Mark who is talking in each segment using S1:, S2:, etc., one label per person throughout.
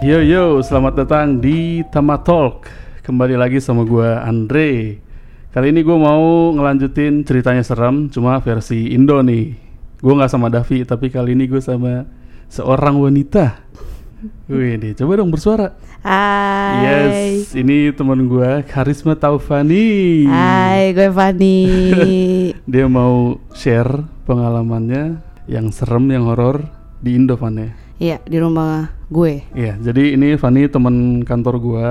S1: Yo yo, selamat datang di Tama Talk. Kembali lagi sama gua Andre. Kali ini gue mau ngelanjutin ceritanya serem, cuma versi Indo nih. Gue nggak sama Davi, tapi kali ini gue sama seorang wanita. Wih, nih, coba dong bersuara.
S2: Hai.
S1: Yes, ini teman gue Karisma Taufani.
S2: Hai, gue Fani.
S1: Dia mau share pengalamannya yang serem, yang horor di Indo, Van ya.
S2: Iya, di rumah gue.
S1: Iya, jadi ini Fani teman kantor gua.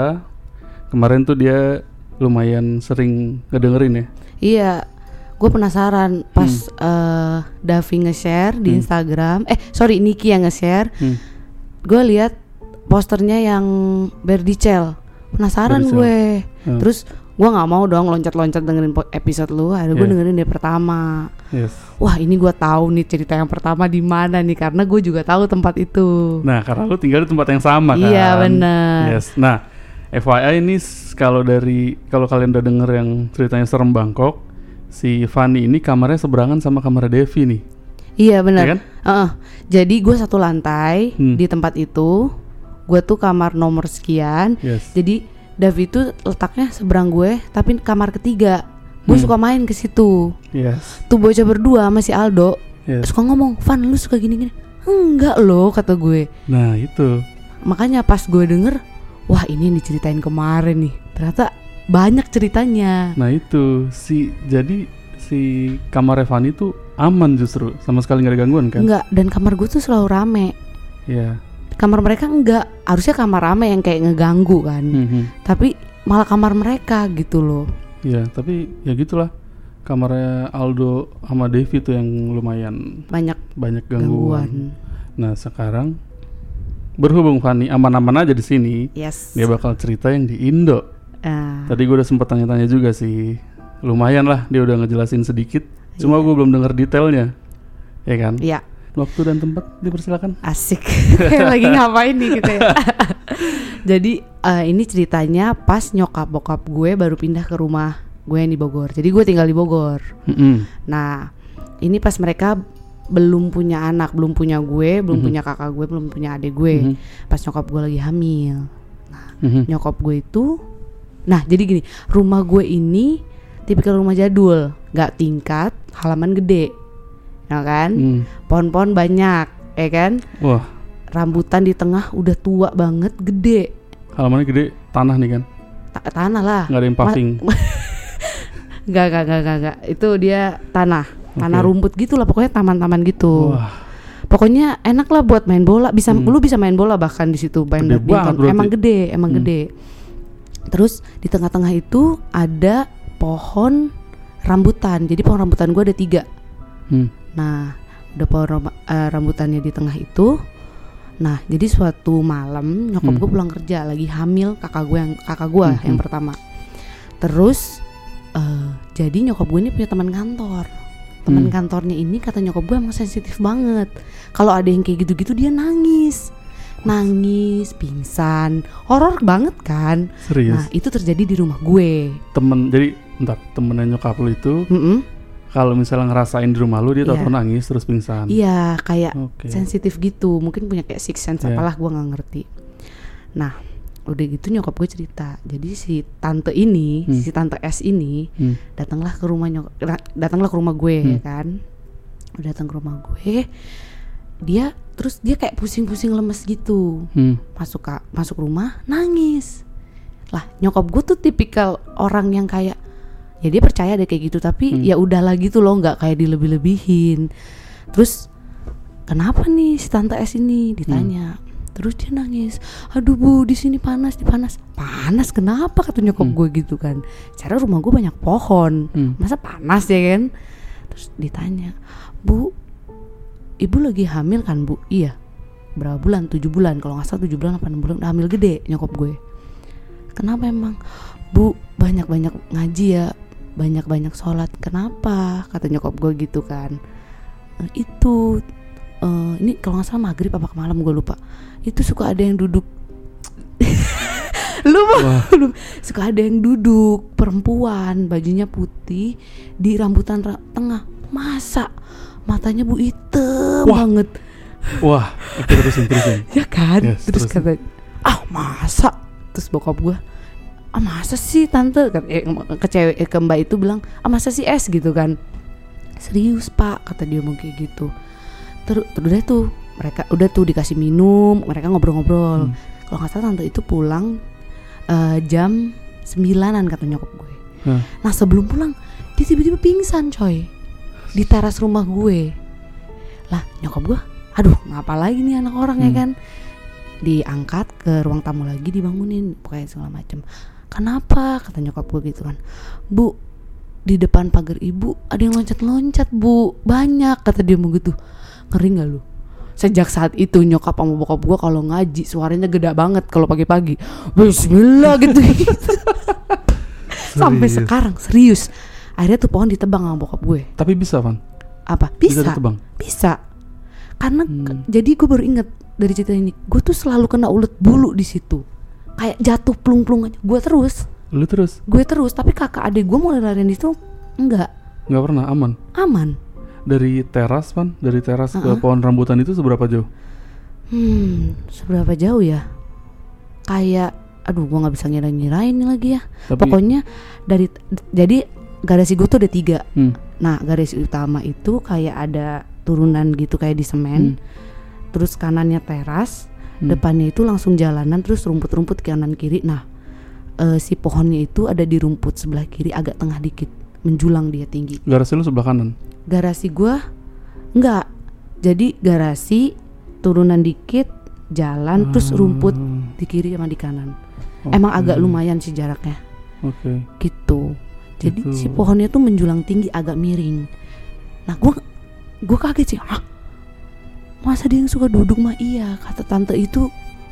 S1: Kemarin tuh dia lumayan sering ngedengerin ya.
S2: Iya, gue penasaran pas
S1: Hmm.
S2: eh, Davi nge-share di
S1: Hmm.
S2: Instagram. Eh, sorry, Niki yang nge-share.
S1: Hmm.
S2: Gue lihat posternya yang Berdicel. Penasaran
S1: Berdicel.
S2: gue.
S1: Hmm.
S2: Terus gue nggak mau dong loncat-loncat dengerin episode lu. Ada gue
S1: Iya.
S2: dengerin dari pertama.
S1: Yes.
S2: Wah, ini gue tahu nih cerita yang pertama di mana nih karena gue juga tahu tempat itu.
S1: Nah, karena lu tinggal di tempat yang sama kan.
S2: Iya, bener.
S1: Yes. Nah, FYI ini kalau dari kalau kalian udah denger yang ceritanya serem Bangkok, si Fani ini kamarnya seberangan sama kamar Devi nih.
S2: Iya benar.
S1: Iya kan?
S2: Heeh. Jadi gue satu lantai
S1: Hmm.
S2: di tempat itu. Gue tuh kamar nomor sekian.
S1: Yes.
S2: Jadi Davi itu letaknya seberang gue, tapi kamar ketiga. Gue
S1: Hmm.
S2: suka main ke situ.
S1: Yes.
S2: Tuh bocah berdua masih Aldo.
S1: Yes.
S2: Suka ngomong, "Van, lu suka gini-gini." Enggak loh, kata gue.
S1: Nah, itu.
S2: Makanya pas gue denger, wah ini yang diceritain kemarin nih. Ternyata banyak ceritanya.
S1: Nah, itu si jadi si kamar Fani tuh aman justru, sama sekali nggak ada gangguan kan?
S2: Enggak, dan kamar gue tuh selalu rame.
S1: Iya.
S2: Kamar mereka enggak, harusnya kamar rame yang kayak ngeganggu kan.
S1: Mhm.
S2: tapi malah kamar mereka gitu loh
S1: Iya, tapi ya gitulah. Kamarnya Aldo sama Devi tuh yang lumayan
S2: banyak
S1: banyak gangguan.
S2: gangguan
S1: Nah, sekarang berhubung Fani aman-aman aja di sini,
S2: yes
S1: dia bakal cerita yang di Indo.
S2: Ah,
S1: Tadi gue udah sempet tanya-tanya juga sih. Lumayan lah dia udah ngejelasin sedikit. Cuma gue belum denger detailnya. Ya kan?
S2: ya
S1: Waktu dan tempat dipersilakan.
S2: asik lagi ngapain nih gitu ya jadi eh, ini ceritanya pas nyokap bokap gue baru pindah ke rumah gue yang di Bogor jadi gue tinggal di Bogor
S1: Mm-mm.
S2: nah ini pas mereka belum punya anak belum punya gue belum
S1: Mhm.
S2: punya kakak gue belum punya adik gue
S1: Mhm.
S2: pas nyokap gue lagi hamil
S1: Mhm.
S2: nyokap gue itu nah jadi gini rumah gue ini tipikal rumah jadul nggak tingkat halaman gede ya kan
S1: Hmm.
S2: pohon-pohon banyak ya kan
S1: Wah,
S2: rambutan di tengah udah tua banget gede
S1: halamannya gede, tanah nih kan.
S2: Ta- tanah lah
S1: Nggak ada yang paving.
S2: nggak nggak nggak nggak nggak. itu dia tanah tanah
S1: Oke.
S2: rumput gitu lah pokoknya taman-taman gitu
S1: Wah,
S2: pokoknya enak lah buat main bola bisa
S1: Hmm.
S2: lu bisa main bola bahkan di situ main
S1: Gede
S2: badminton emang gede emang
S1: Hmm.
S2: gede terus di tengah-tengah itu ada pohon rambutan jadi pohon rambutan gua ada tiga
S1: hmm.
S2: Nah udah pohon eh, rambutannya di tengah itu nah jadi suatu malam nyokap
S1: Hmm.
S2: gue pulang kerja lagi hamil kakak gue yang kakak gue
S1: Hmm.
S2: yang pertama terus eh, jadi nyokap gue ini punya teman kantor teman
S1: Hmm.
S2: kantornya ini kata nyokap gue emang sensitif banget kalau ada yang kayak gitu-gitu dia nangis nangis pingsan horor banget kan
S1: serius.
S2: nah itu terjadi di rumah gue
S1: Temen, jadi entar temennya nyokap lu itu
S2: Mm-mm.
S1: Kalau misalnya ngerasain di rumah lu dia
S2: Iya.
S1: tahu nangis terus pingsan.
S2: iya kayak
S1: Oke.
S2: sensitif gitu mungkin punya kayak six sense
S1: Iya.
S2: apalah gue nggak ngerti nah udah gitu nyokap gue cerita jadi si tante ini
S1: Hmm.
S2: si tante S ini
S1: Hmm.
S2: datanglah ke rumah nyok da- datanglah ke rumah gue ya
S1: Hmm.
S2: kan udah datang ke rumah gue dia terus dia kayak pusing-pusing lemes gitu
S1: Hmm.
S2: masuk ka- masuk rumah nangis lah nyokap gue tuh tipikal orang yang kayak ya dia percaya deh kayak gitu tapi
S1: Hmm.
S2: ya udahlah gitu loh nggak kayak dilebih-lebihin. Terus kenapa nih si tante S ini? Ditanya.
S1: Hmm.
S2: terus dia nangis. Aduh bu di sini panas di panas. Panas? Kenapa? kata nyokap
S1: Hmm.
S2: gue gitu kan. Cara rumah gue banyak pohon.
S1: Hmm.
S2: masa panas ya kan? Terus ditanya bu ibu lagi hamil kan bu? Iya. Berapa bulan? Tujuh bulan. Kalau nggak salah tujuh bulan apa enam bulan. Udah hamil gede nyokap gue. Kenapa emang? Bu banyak banyak ngaji ya banyak banyak sholat. Kenapa? Kata nyokap gue gitu kan. "Eh, itu eh, ini kalau nggak salah maghrib apa malam gue lupa. Itu suka ada yang duduk. Lu mah suka ada yang duduk perempuan bajunya putih di rambutan ra- tengah. Masa? Matanya bu hitam
S1: Wah.
S2: banget.
S1: Wah, oke terusin terusin.
S2: ya kan?
S1: Yes,
S2: terus
S1: terusin.
S2: kata ah masa? Terus bokap gue ah masa sih tante? Kata- eh, ke cewek eh, ke mbak itu bilang ah masa sih es? Gitu kan. Serius pak kata dia mau kayak gitu. Terus terus udah tuh mereka udah tuh dikasih minum mereka ngobrol-ngobrol.
S1: Hmm.
S2: kalau nggak salah tante itu pulang eh, jam sembilanan kata nyokap gue.
S1: Hah.
S2: nah sebelum pulang dia tiba-tiba pingsan coy di teras rumah gue. Lah nyokap gue aduh ngapa lagi nih anak orang ya
S1: Hmm.
S2: kan? Diangkat ke ruang tamu lagi dibangunin pokoknya segala macam kenapa? kata nyokap gue gitu kan. Bu di depan pagar ibu ada yang loncat-loncat bu. Banyak kata dia mau gitu. Ngeri nggak lu? Sejak saat itu nyokap sama bokap gue kalau ngaji suaranya gede banget kalau pagi-pagi. Bismillah gitu. Sampai
S1: Serius.
S2: sekarang serius. Akhirnya tuh pohon ditebang sama bokap gue.
S1: Tapi bisa, Van.
S2: apa?
S1: Bisa
S2: bisa.
S1: ditebang.
S2: bisa. Karena
S1: Hmm.
S2: jadi gue baru inget dari cerita ini gue tuh selalu kena ulet bulu di situ kayak jatuh plung-plung aja. Gue terus.
S1: Lu terus?
S2: Gue terus tapi kakak adik gue mulai larian di situ enggak.
S1: Nggak pernah aman.
S2: aman.
S1: Dari teras, Van, dari teras ke
S2: Uh-uh.
S1: pohon rambutan itu seberapa jauh?
S2: hmm seberapa jauh ya? Kayak aduh gue nggak bisa ngira-ngirain lagi ya.
S1: Tapi
S2: pokoknya dari jadi garasi gue tuh ada tiga.
S1: Hmm,
S2: nah garasi utama itu kayak ada turunan gitu kayak di semen.
S1: Hmm.
S2: terus kanannya teras
S1: hmm.
S2: depannya itu langsung jalanan terus rumput-rumput kanan kiri nah eh, si pohonnya itu ada di rumput sebelah kiri agak tengah dikit menjulang dia tinggi
S1: garasi lu sebelah kanan.
S2: garasi gua enggak jadi garasi turunan dikit jalan terus rumput
S1: Ah,
S2: di kiri sama di kanan
S1: oke.
S2: emang agak lumayan sih jaraknya
S1: Oke.
S2: gitu jadi
S1: Gitu.
S2: si pohonnya tuh menjulang tinggi agak miring nah gua gua kaget sih ah masa dia yang suka duduk mah iya kata tante itu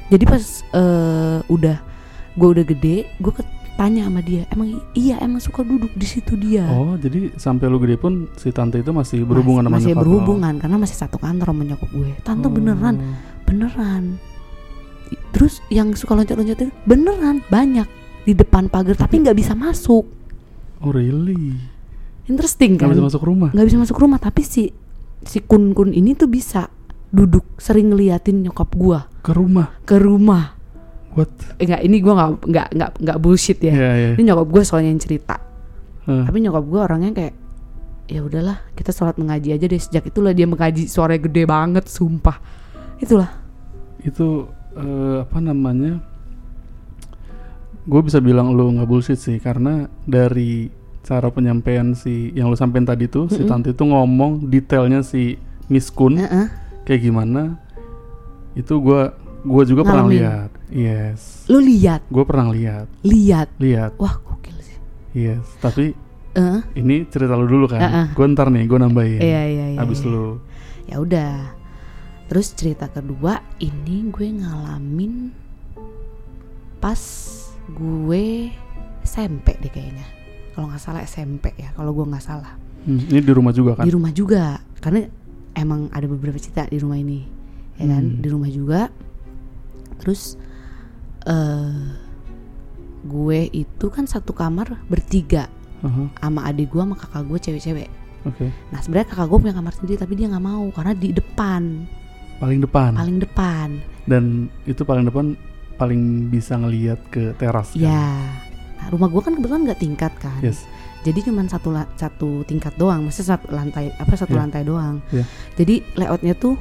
S2: jadi pas eh, udah gua udah gede gua ket- tanya sama dia emang iya emang suka duduk di situ dia
S1: Oh, jadi sampai lu gede pun si tante itu masih berhubungan
S2: masih,
S1: sama
S2: masih
S1: nyokap lo?
S2: berhubungan karena masih satu kantor sama nyokap gue tante
S1: Oh.
S2: beneran beneran terus yang suka loncat-loncat itu beneran banyak di depan pagar tapi nggak bisa masuk
S1: Oh, really?
S2: interesting
S1: Nggak
S2: kan
S1: bisa masuk rumah?
S2: nggak bisa masuk rumah tapi si si kun kun ini tuh bisa duduk sering ngeliatin nyokap gua
S1: Ke rumah?
S2: ke rumah
S1: What?
S2: eh, nggak ini gua nggak nggak nggak nggak bullshit ya
S1: Iya, iya.
S2: ini nyokap gua soalnya yang cerita
S1: Hah.
S2: tapi nyokap gua orangnya kayak ya udahlah kita sholat mengaji aja deh sejak itulah dia mengaji suaranya gede banget sumpah itulah
S1: itu eh, apa namanya gue bisa bilang lu nggak bullshit sih karena dari cara penyampaian si yang lu sampein tadi tuh si
S2: Mm-mm.
S1: tante itu ngomong detailnya si Miss Kun
S2: Heeh.
S1: Kayak gimana itu gua gua juga pernah
S2: Ngalamin.
S1: lihat. Yes.
S2: Lu lihat?
S1: Gue pernah lihat.
S2: Lihat?
S1: Lihat.
S2: Wah gokil sih.
S1: Yes tapi
S2: Heeh.
S1: ini cerita lu dulu kan?
S2: Uh-uh.
S1: gue ntar nih gue nambahin
S2: iya iya iya
S1: habis
S2: iya.
S1: lu.
S2: Ya udah. Terus cerita kedua ini gue ngalamin pas gue SMP deh kayaknya. Kalau nggak salah SMP ya kalau gue nggak salah.
S1: Hmm, ini di rumah juga kan?
S2: Di rumah juga. Karena emang ada beberapa cerita di rumah ini ya kan?
S1: Hmm.
S2: di rumah juga. Terus eh gue itu kan satu kamar bertiga
S1: Aha,
S2: sama adik gue sama kakak gue cewek-cewek.
S1: Oke.
S2: Nah sebenarnya kakak gue punya kamar sendiri tapi dia nggak mau karena di depan.
S1: Paling depan?
S2: Paling depan.
S1: Dan itu paling depan paling bisa ngelihat ke teras kan?
S2: ya nah, rumah gue kan kebetulan nggak tingkat kan?
S1: Yes
S2: jadi cuma satu la- satu tingkat doang maksudnya satu lantai apa satu
S1: Iya.
S2: lantai doang
S1: Iya.
S2: jadi layoutnya tuh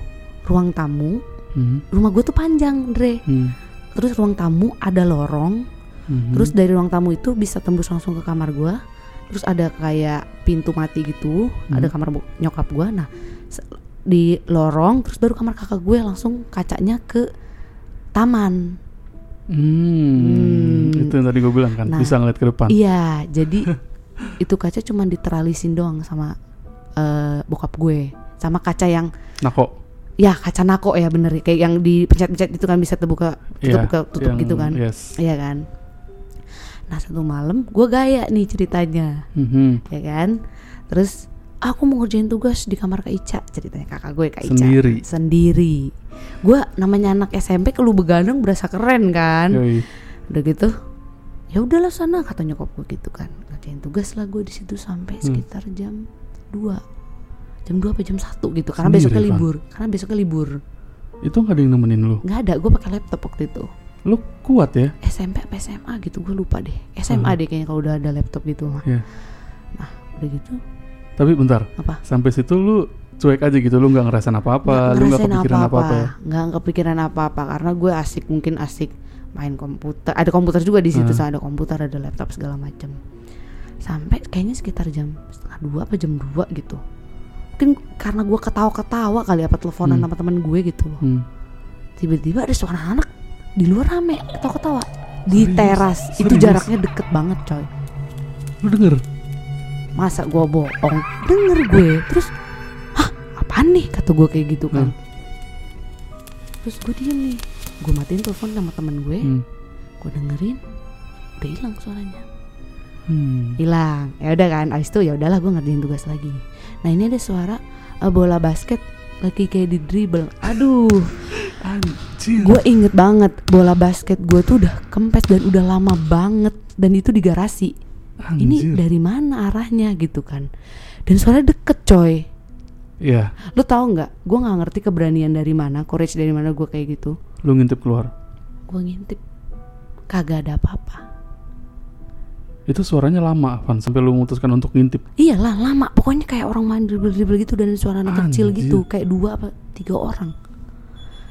S2: ruang tamu
S1: Mhm,
S2: rumah gue tuh panjang Dre
S1: hmm,
S2: terus ruang tamu ada lorong
S1: mhm.
S2: terus dari ruang tamu itu bisa tembus langsung ke kamar gue terus ada kayak pintu mati gitu
S1: Hmm.
S2: ada kamar nyokap gue nah di lorong terus baru kamar kakak gue langsung kacanya ke taman
S1: Hmm,
S2: Hmm.
S1: itu yang tadi gue bilang kan
S2: Nah,
S1: bisa ngeliat ke depan
S2: iya jadi itu kaca cuma diteralisin doang sama eh, bokap gue. Sama kaca yang
S1: kok
S2: ya kaca nako ya bener. Kayak yang dipencet-pencet itu kan bisa terbuka
S1: Iya,
S2: buka tutup
S1: yang-
S2: gitu kan.
S1: yes.
S2: Iya kan? Nah satu malam gue gaya nih ceritanya.
S1: Mhm.
S2: ya kan? Terus aku mau ngerjain tugas di kamar Kak Ica ceritanya kakak gue Kak Ica.
S1: Sendiri.
S2: sendiri. Gue namanya anak SMP kalau begadang berasa keren kan?
S1: Yoi.
S2: udah gitu ya udahlah sana kata nyokap gue gitu kan ngerjain tugas lah gue di situ sampai
S1: Hmm.
S2: sekitar jam 2 jam 2 apa jam 1 gitu karena
S1: Sendiri,
S2: besoknya
S1: Van?
S2: libur karena besoknya libur
S1: itu nggak ada yang nemenin lu
S2: nggak ada gue pakai laptop waktu itu
S1: Lu kuat ya?
S2: SMP apa SMA gitu gue lupa deh SMA
S1: Hmm.
S2: deh kayaknya kalau udah ada laptop gitu mah
S1: Iya.
S2: nah udah gitu
S1: Tapi bentar,
S2: apa
S1: sampai situ lu cuek aja gitu, lu nggak ngerasain apa-apa,
S2: Nggak
S1: lu nggak
S2: ngerasain
S1: kepikiran apa-apa ya?
S2: nggak kepikiran apa-apa karena gue asik mungkin asik main komputer ada komputer juga di situ
S1: Hmm.
S2: ada komputer ada laptop segala macam sampai kayaknya sekitar jam setengah dua apa jam dua gitu mungkin karena gue ketawa-ketawa kali apa teleponan
S1: Hmm.
S2: sama temen gue gitu loh
S1: Hmm.
S2: tiba-tiba ada suara anak di luar rame ketawa-ketawa di
S1: Serius?
S2: teras itu
S1: Serius?
S2: jaraknya deket banget coy
S1: Lu denger?
S2: masa gue bohong denger gue terus hah apaan nih kata gue kayak gitu kan
S1: Hmm.
S2: terus gue diem nih gue matiin telepon sama temen gue
S1: Hmm.
S2: gue dengerin udah hilang suaranya
S1: Hmm.
S2: hilang. Ya udah kan abis itu ya udahlah gue ngerjain tugas lagi. Nah ini ada suara eh, bola basket lagi kayak di dribble. Aduh. Gue inget banget bola basket gue tuh udah kempes dan udah lama banget dan itu di garasi. Ini
S1: Anjir.
S2: dari mana arahnya gitu kan? Dan suara deket coy.
S1: Iya,
S2: lu tahu nggak? Gue nggak ngerti keberanian dari mana courage dari mana gue kayak gitu.
S1: Lu ngintip keluar.
S2: gue ngintip. Kagak ada apa-apa
S1: Itu suaranya lama, Van, sampai lu memutuskan untuk ngintip.
S2: iyalah lama pokoknya kayak orang main dribble dribble gitu dan suara anak kecil gitu kayak dua apa tiga orang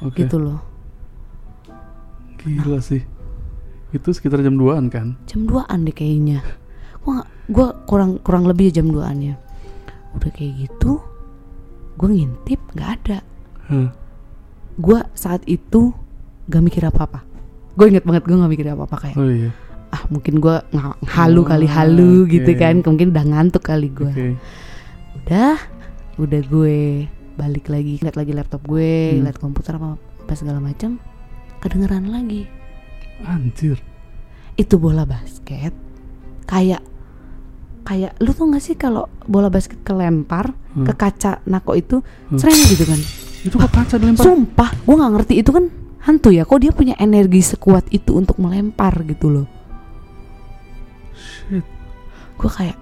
S1: Oke.
S2: gitu loh
S1: Gila sih. Itu sekitar jam 2-an kan?
S2: jam 2an deh kayaknya gua gua kurang kurang lebih jam 2an ya udah kayak gitu gue ngintip nggak ada
S1: Hah.
S2: gue saat itu gak mikir apa apa gue inget banget gue gak mikir apa apa kayak
S1: Oh iya.
S2: Ah mungkin gue halu
S1: Oh,
S2: kali halu
S1: oke.
S2: gitu kan mungkin udah ngantuk kali gue
S1: Oke.
S2: udah udah gue balik lagi lihat lagi laptop gue
S1: Hmm.
S2: lihat komputer apa apa segala macam kedengeran lagi
S1: Anjir.
S2: itu bola basket kayak kayak lu tuh gak sih kalau bola basket kelempar
S1: Hmm.
S2: ke kaca nako itu
S1: Hmm.
S2: sering gitu kan
S1: Itu kok kaca dilempar?
S2: sumpah gue nggak ngerti itu kan hantu ya kok dia punya energi sekuat itu untuk melempar gitu loh Gue kayak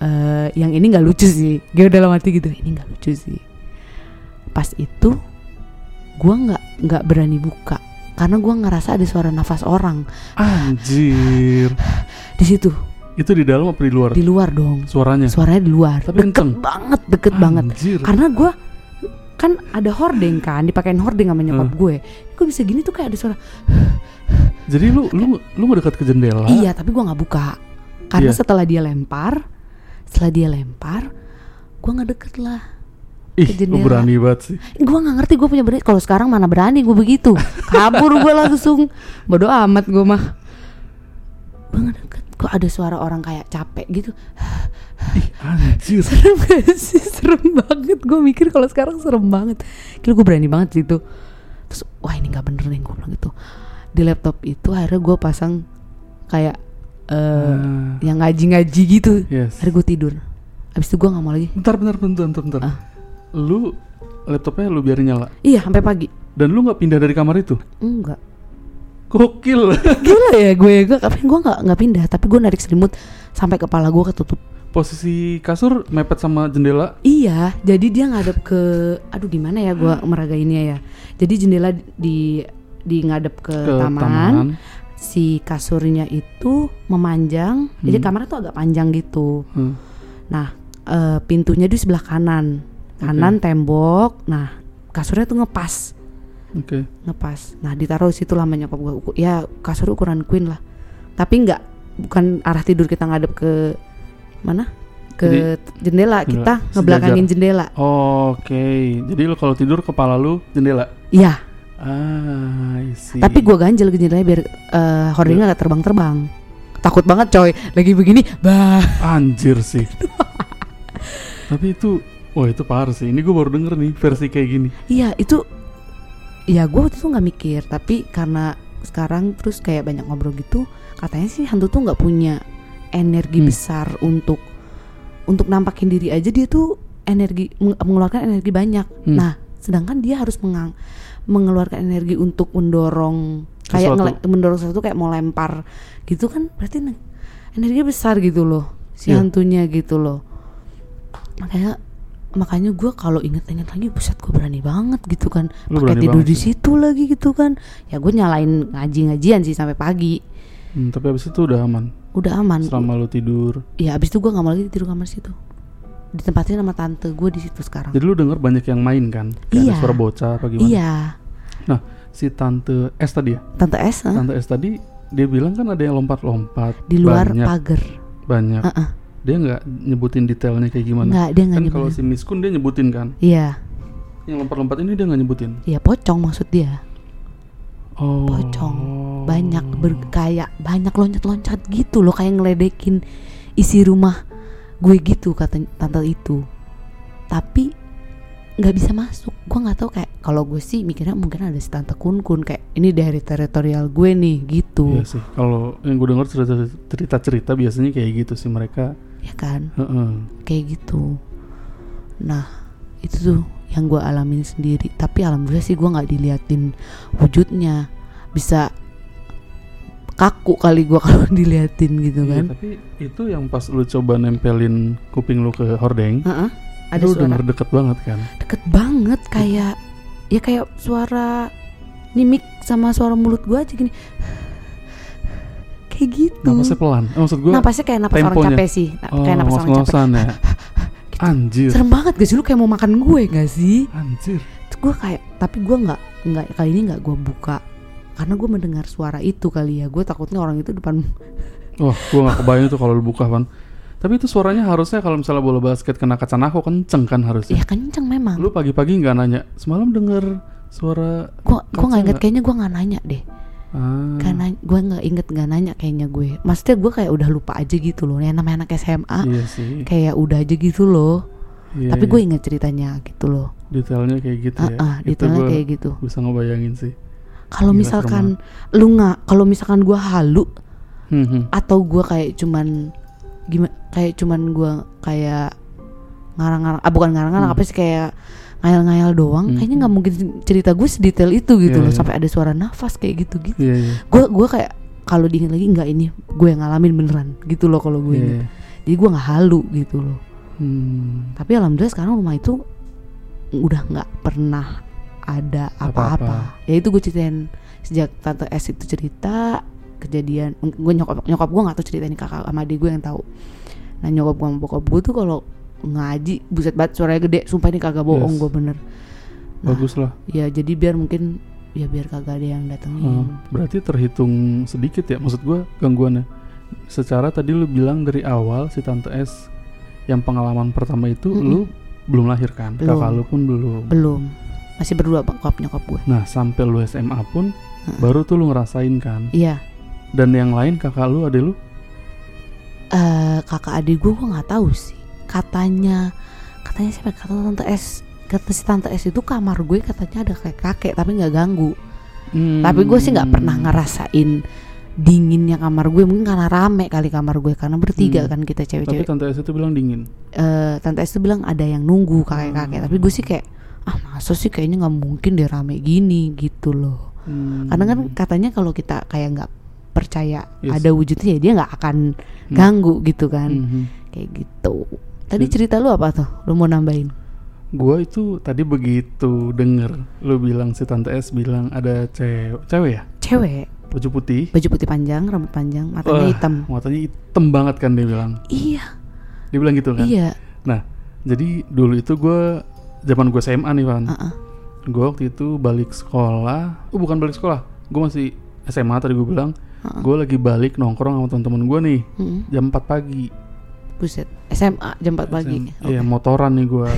S2: eh yang ini nggak lucu sih gue dalam hati gitu ini nggak lucu sih pas itu gue nggak nggak berani buka karena gue ngerasa ada suara nafas orang
S1: Anjir.
S2: di situ
S1: Itu di dalam apa di luar?
S2: di luar dong
S1: Suaranya.
S2: suaranya di luar
S1: Tapi
S2: deket
S1: kenceng?
S2: banget deket banget
S1: Anjir.
S2: karena gue kan ada hording kan dipakein hording sama nyokap
S1: Hmm.
S2: gue gue bisa gini tuh kayak ada suara
S1: Jadi lu lu lu ngedekat ke jendela?
S2: Iya, tapi gua nggak buka. Karena
S1: Iya.
S2: setelah dia lempar, setelah dia lempar, gua nggak deket lah.
S1: Ih,
S2: ke
S1: lu berani banget sih.
S2: Gua nggak ngerti gue punya berani. Kalau sekarang mana berani gue begitu. Kabur gue langsung. Bodoh amat gue mah. Gua nggak deket. Kok ada suara orang kayak capek gitu.
S1: Ih, anjir.
S2: Serem gak sih? Serem banget. Gue mikir kalau sekarang serem banget. Kira gue berani banget sih itu. Terus wah ini nggak bener nih gue bilang gitu. Di laptop itu akhirnya gue pasang kayak eh
S1: Ah,
S2: yang ngaji-ngaji gitu.
S1: yes.
S2: Akhirnya gue tidur. Abis itu gue nggak mau lagi.
S1: Bentar, bentar, bentar, bentar, bentar.
S2: Ah.
S1: Lu laptopnya lu biarin nyala
S2: Iya sampai pagi.
S1: dan lu nggak pindah dari kamar itu?
S2: Enggak.
S1: Gokil.
S2: Gila ya gue gue tapi gue nggak nggak pindah tapi gue narik selimut sampai kepala gue ketutup.
S1: Posisi kasur mepet sama jendela.
S2: Iya, jadi dia ngadep ke aduh gimana ya gue meragainnya ya. Jadi jendela di di ngadep ke,
S1: ke
S2: taman,
S1: taman.
S2: si kasurnya itu memanjang. Jadi
S1: Hmm.
S2: kamarnya tuh agak panjang gitu.
S1: Hmm.
S2: Nah, eh, pintunya di sebelah kanan. Kanan tembok. Nah, kasurnya tuh ngepas.
S1: Oke.
S2: ngepas. Nah ditaruh situ lah sama nyokap gue. Uku- Ya kasur ukuran queen lah. Tapi nggak bukan arah tidur kita ngadep ke mana? Ke jendela. Kita
S1: Jendela,
S2: ngebelakangin jendela.
S1: Oke. Jadi lu kalau tidur kepala lu jendela.
S2: Iya.
S1: Ah.
S2: Tapi gue ganjel jendelanya biar eh hordingnya nggak terbang-terbang. Takut banget coy. Lagi begini, bah.
S1: anjir sih. Tapi itu Wah itu parah sih. Ini gue baru denger nih versi kayak gini.
S2: Iya itu. Ya gue waktu itu nggak mikir. Tapi karena sekarang terus kayak banyak ngobrol gitu. Katanya sih hantu tuh nggak punya energi
S1: Hmm.
S2: besar untuk untuk nampakin diri aja dia tuh energi meng- mengeluarkan energi banyak.
S1: Hmm.
S2: Nah, sedangkan dia harus mengang, mengeluarkan energi untuk mendorong kayak
S1: Sesuatu.
S2: ngele- mendorong sesuatu kayak mau lempar gitu kan berarti ne- energi besar gitu loh si
S1: Iya.
S2: hantunya gitu loh. Makanya makanya gue kalau inget-inget lagi buset gue berani banget gitu kan pakai tidur di
S1: sih.
S2: situ lagi gitu kan ya gue nyalain ngaji-ngajian sih sampai pagi
S1: Hmm, tapi abis itu udah aman
S2: udah aman
S1: selama lu tidur.
S2: ya abis itu gue nggak mau lagi tidur kamar situ ditempatin sama tante gue di situ sekarang
S1: Jadi lu denger banyak yang main kan? Kayak
S2: Iya.
S1: ada suara bocah apa gimana?
S2: iya
S1: Nah, si tante S tadi ya?
S2: tante S eh,
S1: Tante S tadi dia bilang kan ada yang lompat-lompat
S2: di luar
S1: banyak,
S2: pagar
S1: banyak.
S2: Heeh.
S1: Dia nggak nyebutin detailnya kayak gimana?
S2: nggak dia nggak
S1: kan kalau si Miskun dia nyebutin kan?
S2: iya
S1: Yang lompat-lompat ini dia nggak nyebutin.
S2: iya pocong maksud dia
S1: Oh.
S2: pocong banyak ber- kayak banyak loncat-loncat gitu loh kayak ngeledekin isi rumah gue gitu kata tante itu. Tapi nggak bisa masuk. Gue nggak tahu kayak kalau gue sih mikirnya mungkin ada si tante kun kun kayak ini dari teritorial gue nih gitu.
S1: Iya sih. Kalau yang gue dengar cerita-cerita biasanya kayak gitu sih mereka.
S2: ya kan?
S1: Heeh.
S2: kayak gitu. Nah itu tuh yang gue alamin sendiri. Tapi alhamdulillah sih gue nggak diliatin wujudnya. Bisa kaku kali gue kalau diliatin gitu
S1: Iya,
S2: kan
S1: tapi itu yang pas lu coba nempelin kuping lu ke hordeng,
S2: Heeh, ada
S1: lu
S2: suara
S1: denger deket banget kan?
S2: deket banget kayak ya kayak suara mimik sama suara mulut gue aja gini kayak gitu
S1: Napasnya pelan. Eh, maksud gue
S2: napasnya kayak napas orang
S1: temponya.
S2: capek sih Na-
S1: oh,
S2: kayak napas orang capek
S1: ya. Anjir.
S2: serem banget gak sih lu kayak mau makan gue gak sih
S1: Anjir.
S2: Gue kayak tapi gue nggak nggak kali ini nggak gue buka karena gue mendengar suara itu kali ya gue takutnya orang itu depan
S1: Wah, gue gak kebayang tuh kalau lu buka pan. Tapi itu suaranya harusnya kalau misalnya bola basket kena kaca nako kenceng kan harusnya.
S2: ya kenceng memang
S1: Lu pagi-pagi nggak nanya. Semalam denger suara
S2: gue gue nggak inget kayaknya gue nggak nanya deh
S1: ah,
S2: karena gue nggak inget nggak nanya kayaknya gue maksudnya gue kayak udah lupa aja gitu loh yang namanya anak SMA
S1: Iya sih.
S2: kayak udah aja gitu loh
S1: Iya,
S2: tapi
S1: iya.
S2: gue inget ceritanya gitu loh
S1: detailnya kayak gitu
S2: ah
S1: ya.
S2: ah,
S1: Itu
S2: detailnya kayak gitu
S1: bisa ngebayangin sih.
S2: Kalau misalkan lu nggak kalau misalkan gue halu
S1: Hmm, hmm.
S2: atau gue kayak cuman gimana kayak cuman gue kayak ngarang-ngarang ah bukan ngarang-ngarang
S1: Hmm.
S2: apa sih kayak ngayal-ngayal doang
S1: Hmm.
S2: kayaknya nggak mungkin cerita gue sedetail itu gitu
S1: Iya,
S2: loh
S1: iya.
S2: sampai ada suara nafas kayak gitu gitu
S1: Iya, iya.
S2: gue gue kayak kalau diinget lagi nggak ini gue yang ngalamin beneran gitu loh kalau gue inget
S1: iya.
S2: jadi gue nggak halu gitu loh
S1: Hmm.
S2: tapi alhamdulillah sekarang rumah itu udah nggak pernah ada
S1: apa-apa
S2: ya itu gue ceritain sejak tante S itu cerita kejadian gue nyokap nyokap gue nggak tahu cerita ini kakak sama adik gue yang tahu nah nyokap gue sama bokap gue tuh kalau ngaji buset banget suaranya gede sumpah ini kagak bohong
S1: Yes.
S2: gue bener Nah.
S1: Bagus lah.
S2: ya jadi biar mungkin ya biar kagak ada yang datengin
S1: Oh, berarti terhitung sedikit ya maksud gua gangguannya. Secara tadi lu bilang dari awal si tante S yang pengalaman pertama itu
S2: Mm-mm.
S1: lu belum lahir kan?
S2: Belum.
S1: Kakak lu pun belum.
S2: belum masih berdua bokap nyokap gue
S1: Nah, sampai lu SMA pun
S2: Heeh.
S1: baru tuh lu ngerasain kan.
S2: iya
S1: Dan yang lain kakak lu ada lu?
S2: eh kakak adik gue gue nggak tahu sih katanya katanya siapa kata tante S kata si tante S itu kamar gue katanya ada kayak kakek tapi nggak ganggu
S1: Hmm.
S2: tapi gue sih nggak pernah ngerasain dinginnya kamar gue mungkin karena rame kali kamar gue karena bertiga
S1: Hmm.
S2: kan kita
S1: Tapi
S2: cewek-cewek
S1: tante S itu bilang dingin.
S2: Eh, tante S tuh bilang ada yang nunggu kakek-kakek tapi gue sih kayak ah masa sih kayaknya nggak mungkin deh rame gini gitu loh
S1: Hmm.
S2: karena kan katanya kalau kita kayak nggak percaya
S1: Yes.
S2: ada wujudnya ya dia nggak akan
S1: Hmm.
S2: ganggu gitu kan
S1: Mhm.
S2: kayak gitu tadi
S1: Jadi-
S2: cerita lu apa tuh lu mau nambahin
S1: Gua itu tadi begitu denger lu bilang si tante S bilang ada cewek, cewek ya?
S2: cewek
S1: Baju putih.
S2: baju putih panjang rambut panjang matanya
S1: Wah,
S2: hitam
S1: Matanya hitam banget kan dia bilang.
S2: iya
S1: Dia bilang gitu kan.
S2: iya
S1: Nah, jadi dulu itu gue zaman gue SMA nih Van.
S2: uh-uh.
S1: Gue waktu itu balik sekolah. Oh bukan balik sekolah. Gue masih SMA tadi gue bilang.
S2: Uh-uh.
S1: Gue lagi balik nongkrong sama teman-teman gue nih
S2: Mm-mm.
S1: jam 4 pagi.
S2: buset SMA jam 4 pagi
S1: SM Iya motoran nih gue.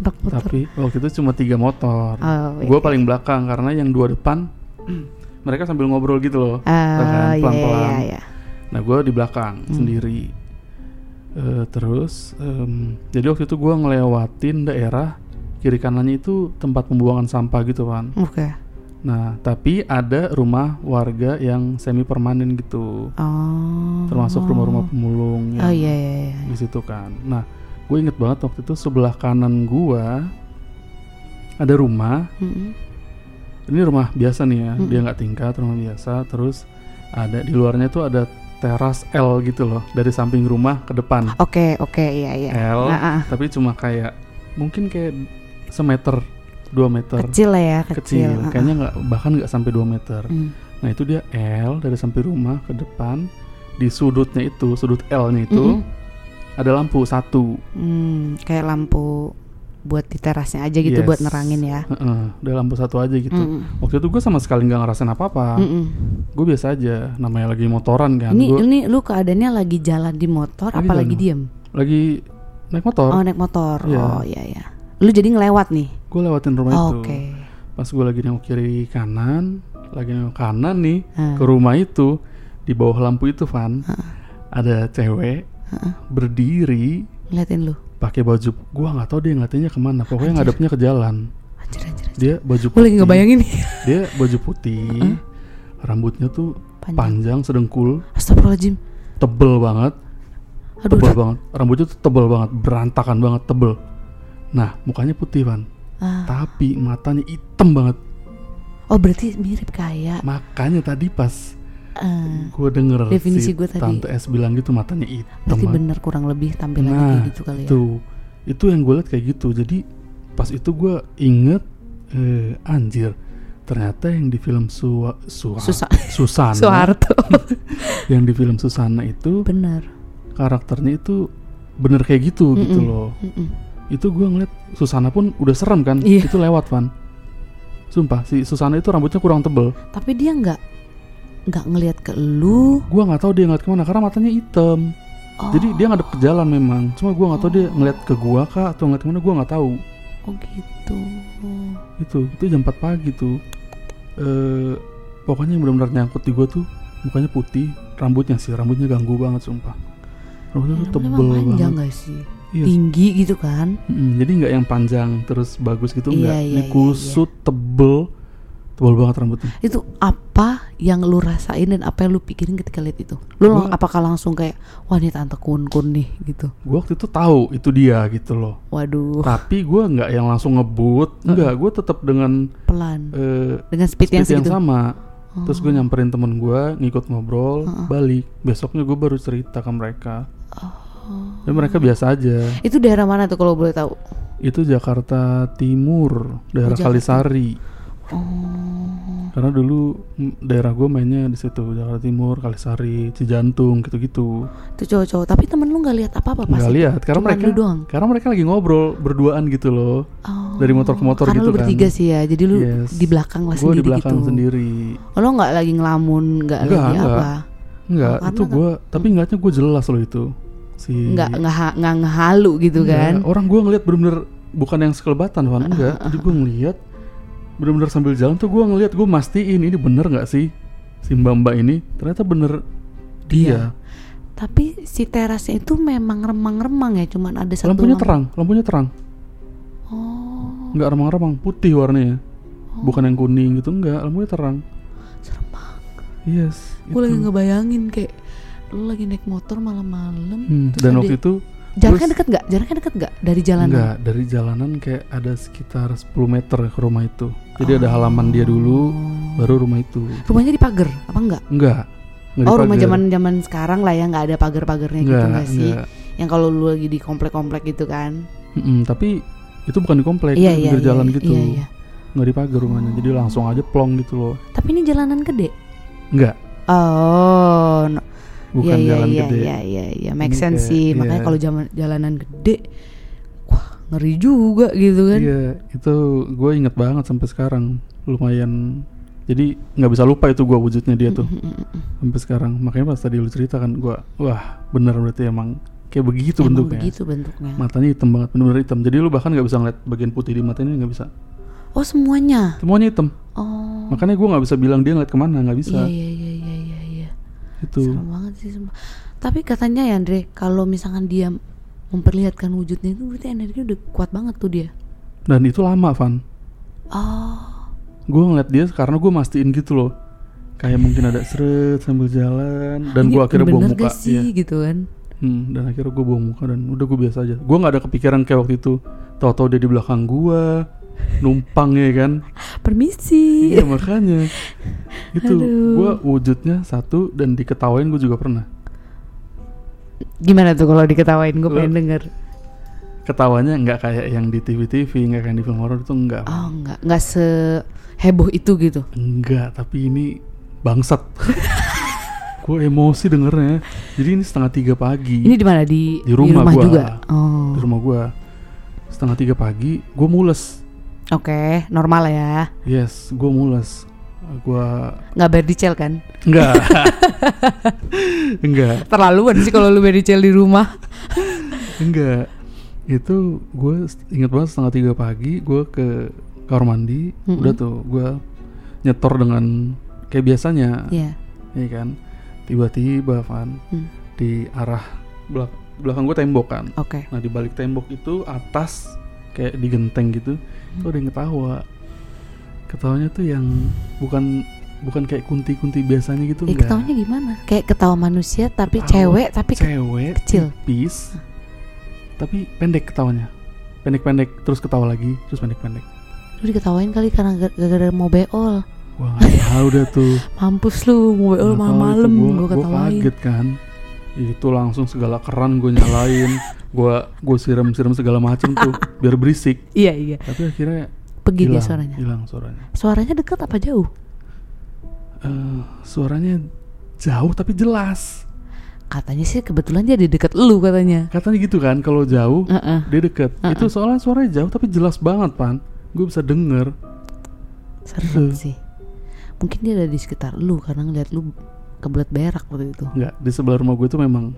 S1: Tapi waktu itu cuma tiga motor.
S2: oh, iya.
S1: Gue paling belakang karena yang dua depan mereka sambil ngobrol gitu loh.
S2: Oh,
S1: kan,
S2: iya, iya,
S1: pelan-pelan.
S2: iya, iya.
S1: Nah gue di belakang
S2: Hmm.
S1: sendiri. Eh, terus em, jadi waktu itu gue ngelewatin daerah kiri kanannya itu tempat pembuangan sampah gitu kan.
S2: Oke.
S1: Nah tapi ada rumah warga yang semi permanen gitu,
S2: Oh.
S1: termasuk rumah-rumah pemulung yang
S2: Oh iya iya iya.
S1: di situ kan. Nah gue inget banget waktu itu sebelah kanan gue ada rumah.
S2: Mm-mm.
S1: Ini rumah biasa nih ya,
S2: Mm-mm.
S1: dia nggak tingkat rumah biasa. Terus ada di luarnya tuh ada teras L gitu loh dari samping rumah ke depan.
S2: Oke oke iya iya.
S1: L
S2: Nah, ah.
S1: tapi cuma kayak mungkin kayak semeter dua meter
S2: Kecil lah ya, kecil.
S1: kecil kayaknya nggak bahkan nggak sampai 2 meter
S2: Hmm.
S1: nah itu dia L dari sampai rumah ke depan di sudutnya itu sudut L-nya itu
S2: Mm-mm.
S1: ada lampu satu
S2: Hmm, kayak lampu buat di terasnya aja gitu
S1: Yes.
S2: buat nerangin ya.
S1: Heeh, ada lampu satu aja gitu
S2: Mm-mm.
S1: waktu itu gue sama sekali nggak ngerasain apa-apa
S2: Mm-mm.
S1: gue biasa aja namanya lagi motoran kan
S2: Ini
S1: gue
S2: ini lu keadaannya lagi jalan di motor
S1: Lagi
S2: apa
S1: jalan.
S2: lagi diem?
S1: lagi naik motor
S2: Oh, naik motor.
S1: Iya.
S2: Oh, iya ya. Lu jadi ngelewat nih.
S1: gue lewatin rumah
S2: Oh,
S1: itu
S2: Oke.
S1: pas gue lagi nengok kiri kanan lagi nengok kanan nih
S2: Ah.
S1: ke rumah itu di bawah lampu itu Van ada cewek berdiri
S2: Ngeliatin lu.
S1: pakai baju gua nggak tahu dia ngeliatinnya ke mana pokoknya ngadepnya ke jalan
S2: Anjir anjir. anjir.
S1: dia baju
S2: Gue lagi
S1: putih.
S2: ngebayangin
S1: dia baju putih rambutnya tuh
S2: Panjang.
S1: panjang sedengkul
S2: Astagfirullahaladzim.
S1: tebel banget
S2: Aduh,
S1: tebel
S2: udah.
S1: banget rambutnya tuh tebel banget berantakan banget tebel nah mukanya putih Van
S2: Ah.
S1: tapi matanya hitam banget
S2: Oh, berarti mirip kayak
S1: makanya tadi pas
S2: eh,
S1: gue denger
S2: Definisi
S1: si
S2: gua tadi.
S1: tante S bilang gitu matanya hitam
S2: berarti
S1: banget.
S2: bener kurang lebih tampilannya
S1: nah
S2: kayak gitu kali ya.
S1: itu itu yang gue liat kayak gitu jadi pas itu gue inget eh, anjir ternyata yang di film Su Su
S2: Susa-
S1: Susana
S2: Soeharto.
S1: yang di film Susana itu
S2: bener.
S1: karakternya itu bener kayak gitu gitu
S2: Mm-mm.
S1: loh
S2: Mm-mm.
S1: Itu gue ngeliat Susana pun udah serem kan?
S2: Iya.
S1: itu lewat Van. Sumpah si Susana itu rambutnya kurang tebel.
S2: Tapi dia nggak nggak ngelihat ke lu.
S1: gue nggak tahu dia ngeliat ke mana karena matanya hitam.
S2: Oh,
S1: jadi dia ngadep ke jalan memang. Cuma gue nggak tahu dia ngeliat ke gua kah atau ngeliat ke mana gue nggak tahu.
S2: Oh gitu.
S1: itu itu jam 4 pagi tuh. Eh pokoknya yang benar-benar nyangkut di gua tuh mukanya putih. Rambutnya sih rambutnya ganggu banget sumpah. Rambutnya tuh
S2: Ya,
S1: tebel
S2: memang panjang
S1: banget.
S2: gak sih?
S1: Iya,
S2: Tinggi gitu kan?
S1: mm, jadi nggak yang panjang terus bagus gitu
S2: Iya,
S1: enggak
S2: iya,
S1: ini
S2: iya,
S1: kusut tebel tebel banget rambutnya.
S2: Itu apa yang lu rasain dan apa yang lu pikirin ketika lihat itu? Lu lang-
S1: Gua-
S2: apakah langsung kayak wah ini tante kun kun nih gitu?
S1: gua waktu itu tahu itu dia gitu loh.
S2: Waduh,
S1: tapi gua nggak yang langsung ngebut enggak gua tetap dengan
S2: pelan.
S1: eh,
S2: dengan speed, yang
S1: speed yang
S2: segitu.
S1: sama. Terus gue nyamperin temen gua ngikut ngobrol
S2: Heeh.
S1: balik. Besoknya gue baru cerita ke mereka.
S2: Oh.
S1: Dan mereka biasa aja
S2: Itu daerah mana tuh kalau boleh tahu?
S1: itu Jakarta Timur daerah
S2: Jakarta.
S1: Kalisari
S2: Oh,
S1: karena dulu daerah gue mainnya di situ Jakarta Timur Kalisari Cijantung gitu-gitu
S2: itu cowok-cowok. Tapi temen lu nggak lihat apa-apa pas
S1: nggak
S2: itu?
S1: lihat karena
S2: Cuman
S1: mereka
S2: doang.
S1: karena mereka lagi ngobrol berduaan gitu loh
S2: Oh,
S1: dari motor ke motor
S2: karena
S1: gitu
S2: lu bertiga
S1: kan.
S2: sih ya, jadi lu
S1: Yes.
S2: di belakang lah
S1: gue
S2: sendiri
S1: di belakang
S2: gitu.
S1: sendiri
S2: Oh, lo nggak lagi ngelamun, nggak lagi
S1: enggak.
S2: apa?
S1: enggak
S2: Oh, karena
S1: itu gue tapi ngeliatnya gue jelas loh itu si
S2: Nggak nggak nggak ngehalu gitu
S1: Enggak,
S2: kan?
S1: orang gue ngeliat bener-bener bukan yang sekelebatan Van enggak. jadi gue ngeliat bener-bener sambil jalan tuh gue ngeliat gue mastiin ini bener nggak sih si mbak mbak ini? Ternyata bener dia.
S2: Tapi si terasnya itu memang remang-remang ya, cuman ada satu.
S1: lampunya
S2: lampu.
S1: terang lampunya terang.
S2: Oh,
S1: nggak remang-remang putih warnanya. Bukan yang kuning gitu enggak lampunya terang.
S2: Serem banget.
S1: yes
S2: Gue lagi ngebayangin kayak lu lagi naik motor malam-malam.
S1: Hmm, dan waktu itu
S2: jaraknya deket nggak? Jaraknya deket nggak dari jalanan?
S1: enggak dari jalanan kayak ada sekitar 10 meter ke rumah itu jadi ada halaman dia dulu baru rumah itu
S2: Rumahnya di pagar apa enggak?
S1: enggak Nggak
S2: Oh rumah zaman zaman sekarang lah ya nggak ada pagar-pagarnya gitu nggak sih?
S1: enggak.
S2: Yang kalau lu lagi di komplek-komplek gitu kan?
S1: Mm-mm, tapi itu bukan di komplek,
S2: Iya
S1: itu
S2: iya
S1: pinggir
S2: iya,
S1: jalan
S2: iya,
S1: gitu.
S2: Iya iya.
S1: Nggak dipagar rumahnya, jadi langsung aja plong gitu loh.
S2: Tapi ini jalanan gede.
S1: Enggak,
S2: Oh, no.
S1: Bukan
S2: iya, iya,
S1: jalan
S2: iya,
S1: gede.
S2: Iya iya iya, make
S1: Ini
S2: sense
S1: kayak-
S2: sih.
S1: iya.
S2: Makanya kalau jalan jalanan gede, wah ngeri juga gitu kan?
S1: Iya, itu gue inget banget sampai sekarang. Lumayan. Jadi nggak bisa lupa itu gue wujudnya dia tuh sampai sekarang. Makanya pas tadi lu cerita kan gue, wah bener berarti emang kayak begitu
S2: Emang
S1: bentuknya.
S2: begitu bentuknya.
S1: Matanya hitam banget, bener-bener hitam. Jadi lu bahkan nggak bisa ngeliat bagian putih di matanya nggak bisa.
S2: Oh semuanya.
S1: Semuanya hitam.
S2: Oh.
S1: Makanya gue nggak bisa bilang dia ngeliat ke mana, nggak bisa.
S2: Iya iya iya iya iya. Iya.
S1: Itu.
S2: Serem banget sih sumpah. Tapi katanya ya Andre, kalau misalkan dia memperlihatkan wujudnya itu berarti energinya udah kuat banget tuh dia.
S1: Dan itu lama, Van.
S2: Oh.
S1: gue ngeliat dia karena gue mastiin gitu loh kayak mungkin ada seret sambil jalan dan gue akhirnya bawa
S2: bener
S1: muka
S2: gak sih
S1: iya.
S2: gitu kan?
S1: Hmm, dan akhirnya gue bawa muka dan udah gue biasa aja gue nggak ada kepikiran kayak waktu itu tahu-tahu dia di belakang gue numpang ya kan
S2: Permisi.
S1: iya makanya itu gue wujudnya satu dan diketawain gue juga pernah
S2: Gimana tuh kalau diketawain gue pengen denger.
S1: ketawanya nggak kayak yang di TV-TV, nggak kayak di film horor itu enggak.
S2: Oh enggak, enggak seheboh itu gitu.
S1: Enggak, tapi ini bangsat. gue emosi dengernya. Jadi ini setengah tiga pagi
S2: Ini di mana di
S1: Di rumah gua.
S2: juga. Oh.
S1: di rumah gue. Setengah tiga pagi, gue mules.
S2: Oke, normal ya.
S1: Yes, gue mules. Gue
S2: Nggak bayar dicel kan?
S1: enggak, enggak,
S2: Terlaluan sih kalau lu bayar dicel di rumah.
S1: enggak. Itu gue inget banget setengah tiga pagi, gue ke kamar mandi,
S2: Mm-mm.
S1: udah tuh gue nyetor dengan kayak biasanya,
S2: Iya.
S1: ya kan. Tiba-tiba Van
S2: Hmm.
S1: di arah belak belakang gue tembok kan.
S2: Oke.
S1: Nah di balik tembok itu atas kayak di genteng gitu,
S2: Hmm.
S1: tuh ada yang ketawa. Ketawanya tuh yang bukan bukan kayak kunti-kunti biasanya gitu
S2: Ya,
S1: enggak.
S2: ketawanya gimana? Kayak ketawa manusia tapi
S1: Ketawa
S2: cewek tapi
S1: Cewek
S2: kecil.
S1: tipis, tapi pendek ketawanya. Pendek-pendek terus ketawa lagi, terus pendek-pendek.
S2: lu diketawain kali karena ga- gara-gara mau beol.
S1: Wah nggak tahu dah tuh.
S2: Mampus lu mau beol malam-malam gua
S1: gua, gua
S2: ketawain.
S1: kaget kan. Itu langsung segala keran gue nyalain, gua gue siram-siram segala macem tuh biar berisik.
S2: Iya iya.
S1: Tapi akhirnya
S2: Pergi dia
S1: hilang,
S2: suaranya.
S1: hilang suaranya.
S2: Suaranya dekat apa jauh?
S1: Eh, suaranya jauh tapi jelas.
S2: Katanya sih kebetulan dia di dekat lu katanya.
S1: Katanya gitu kan, kalau jauh
S2: Heeh.
S1: dia deket.
S2: Uh-uh.
S1: Itu soalnya suaranya jauh tapi jelas banget pan. Gue bisa denger.
S2: Serem
S1: Tuh.
S2: sih. Mungkin dia ada di sekitar lu karena ngeliat lu kebelet berak waktu itu.
S1: Nggak di sebelah rumah gue tuh memang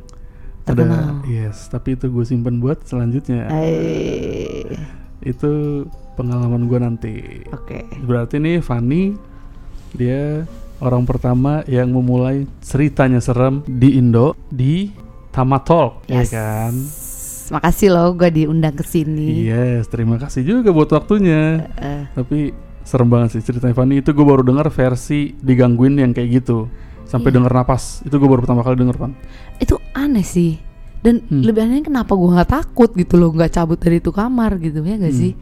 S2: Terkenal.
S1: ada. Yes, tapi itu gue simpen buat selanjutnya.
S2: Eh,
S1: Itu pengalaman gue nanti.
S2: Oke.
S1: Berarti nih Fanny dia orang pertama yang memulai ceritanya serem di Indo di Tamatalk, ya
S2: Yes.
S1: kan?
S2: Makasih loh gue diundang ke sini.
S1: Yes, terima kasih juga buat waktunya.
S2: Eh,
S1: Tapi serem banget sih ceritanya Fanny itu gue baru dengar versi digangguin yang kayak gitu sampai
S2: Iya.
S1: denger napas itu gue baru pertama kali denger Pan.
S2: itu aneh sih. Dan
S1: Hmm.
S2: lebih aneh kenapa gue nggak takut gitu loh nggak cabut dari itu kamar gitu ya nggak
S1: Hmm.
S2: sih?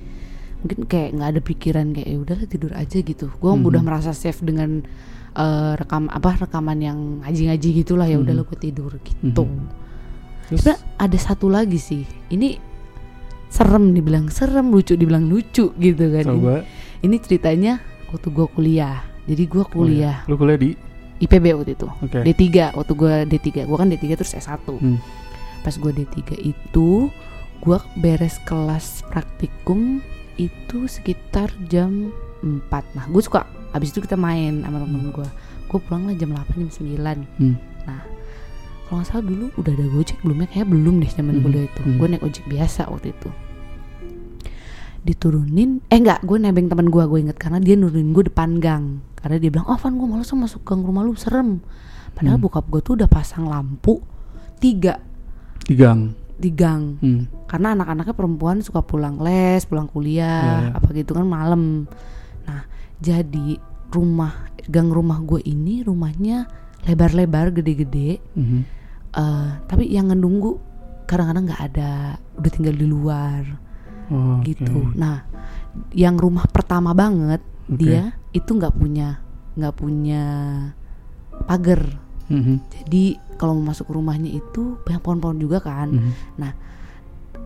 S2: Mungkin kayak nggak ada pikiran kayak ya udahlah tidur aja gitu. Gue
S1: Mhm.
S2: udah merasa safe dengan eh, rekam apa rekaman yang ngaji-ngaji gitulah ya
S1: Mhm.
S2: udahlah gue tidur gitu.
S1: Mhm. Terus
S2: Sebenarnya ada satu lagi sih. Ini serem dibilang serem, lucu dibilang lucu gitu kan. Ini,
S1: coba
S2: ini ceritanya waktu gue kuliah. Jadi gue kuliah
S1: Lu kuliah di
S2: IPB waktu itu.
S1: Oke.
S2: D3 waktu gue D3. Gue kan D3 terus S1.
S1: Hmm.
S2: Pas gue D3 itu gue beres kelas praktikum itu sekitar jam 4. Nah, gue suka abis itu kita main sama temen gue. Gue pulang lah jam 8 jam 9.
S1: Hmm.
S2: Nah, kalau nggak salah dulu udah ada Gojek belum ya? Kayak belum deh zaman
S1: Mhm.
S2: kuliah itu.
S1: Mhm.
S2: Gue naik ojek biasa waktu itu. Diturunin, eh enggak, gue nebeng teman gue, gue inget karena dia nurunin gue depan gang. Karena dia bilang, oh Van gue malas sama masuk gang rumah lu, serem. Padahal
S1: Hmm.
S2: bokap gue tuh udah pasang lampu tiga
S1: di gang.
S2: di gang.
S1: Hmm.
S2: Karena anak-anaknya perempuan suka pulang les, pulang kuliah,
S1: Iya, iya.
S2: apa gitu kan malam. Nah, jadi rumah gang rumah gue ini rumahnya lebar-lebar, gede-gede.
S1: Mhm.
S2: Eh, tapi yang nunggu kadang-kadang nggak ada udah tinggal di luar
S1: Oh,
S2: gitu nah yang rumah pertama banget Dia itu nggak punya nggak punya pagar
S1: Mhm.
S2: jadi kalau mau masuk rumahnya itu banyak pohon-pohon juga kan
S1: Mhm.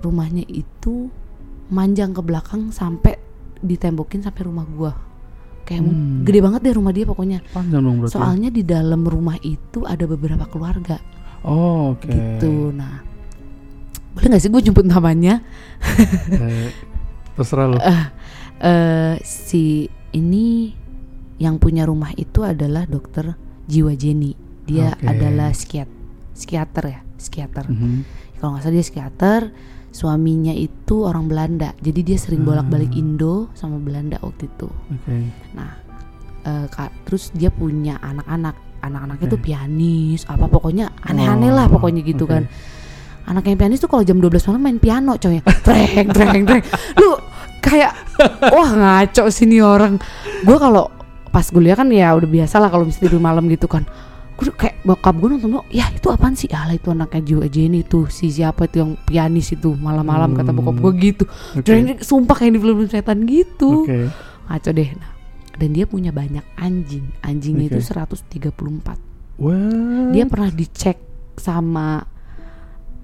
S2: rumahnya itu manjang ke belakang sampai ditembokin sampai rumah gua kayak
S1: Hmm.
S2: gede banget deh rumah dia pokoknya
S1: Panjang dong berarti. ya?
S2: soalnya di dalam rumah itu ada beberapa keluarga
S1: Oh, oke.
S2: gitu nah boleh nggak sih gue jemput namanya
S1: Eh, terserah lu.
S2: eh si ini yang punya rumah itu adalah dokter jiwa Jenny dia
S1: Oke.
S2: adalah psikiat psikiater ya psikiater
S1: Mhm.
S2: kalau nggak salah dia psikiater suaminya itu orang Belanda jadi dia sering bolak-balik
S1: Ah.
S2: Indo sama Belanda waktu itu
S1: Oke.
S2: nah eh, Kak, terus dia punya anak-anak anak-anaknya tuh pianis apa pokoknya aneh-aneh lah
S1: Oh,
S2: pokoknya gitu
S1: oke.
S2: kan anak yang pianis tuh kalau jam 12 malam main piano coy treng treng treng lu kayak wah ngaco sih nih orang gue kalau pas kuliah kan ya udah biasa lah kalau misalnya tidur malam gitu kan gue kayak bokap gue nonton dulu ya itu apaan sih alah itu anaknya Jiwa Jenny tuh si siapa itu yang pianis itu malam-malam kata bokap gue gitu
S1: Oke.
S2: dan sumpah kayak di film setan gitu
S1: Oke.
S2: ngaco deh nah dan dia punya banyak anjing anjingnya
S1: Oke.
S2: itu 134
S1: Wah.
S2: dia pernah dicek sama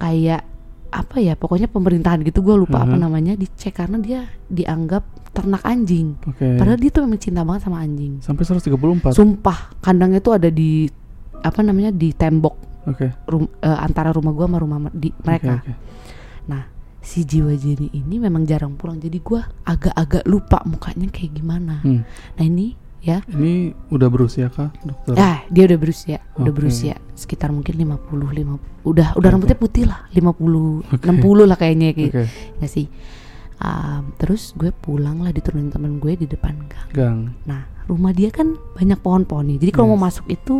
S2: kayak apa ya pokoknya pemerintahan gitu gue lupa apa
S1: Mhm.
S2: namanya dicek karena dia dianggap ternak anjing
S1: Oke.
S2: padahal dia tuh memang cinta banget sama anjing
S1: Sampai 134.
S2: sumpah kandangnya tuh ada di apa namanya di tembok
S1: Oke.
S2: rum- eh, antara rumah gua sama rumah di mereka
S1: Oke, oke.
S2: nah si jiwa Jenny ini memang jarang pulang jadi gua agak-agak lupa mukanya kayak gimana
S1: Hmm.
S2: nah ini ya
S1: Ini udah berusia kah, dokter?
S2: ah dia udah berusia udah
S1: Oke.
S2: berusia sekitar mungkin 50 50 udah udah
S1: Oke.
S2: rambutnya putih lah 50
S1: Oke.
S2: 60 lah kayaknya kayak
S1: Oke.
S2: nggak sih Um, terus gue pulang lah diturunin temen gue di depan gang
S1: Gang.
S2: Nah, rumah dia kan banyak pohon-pohon nih. Jadi kalau mau
S1: Yes.
S2: masuk itu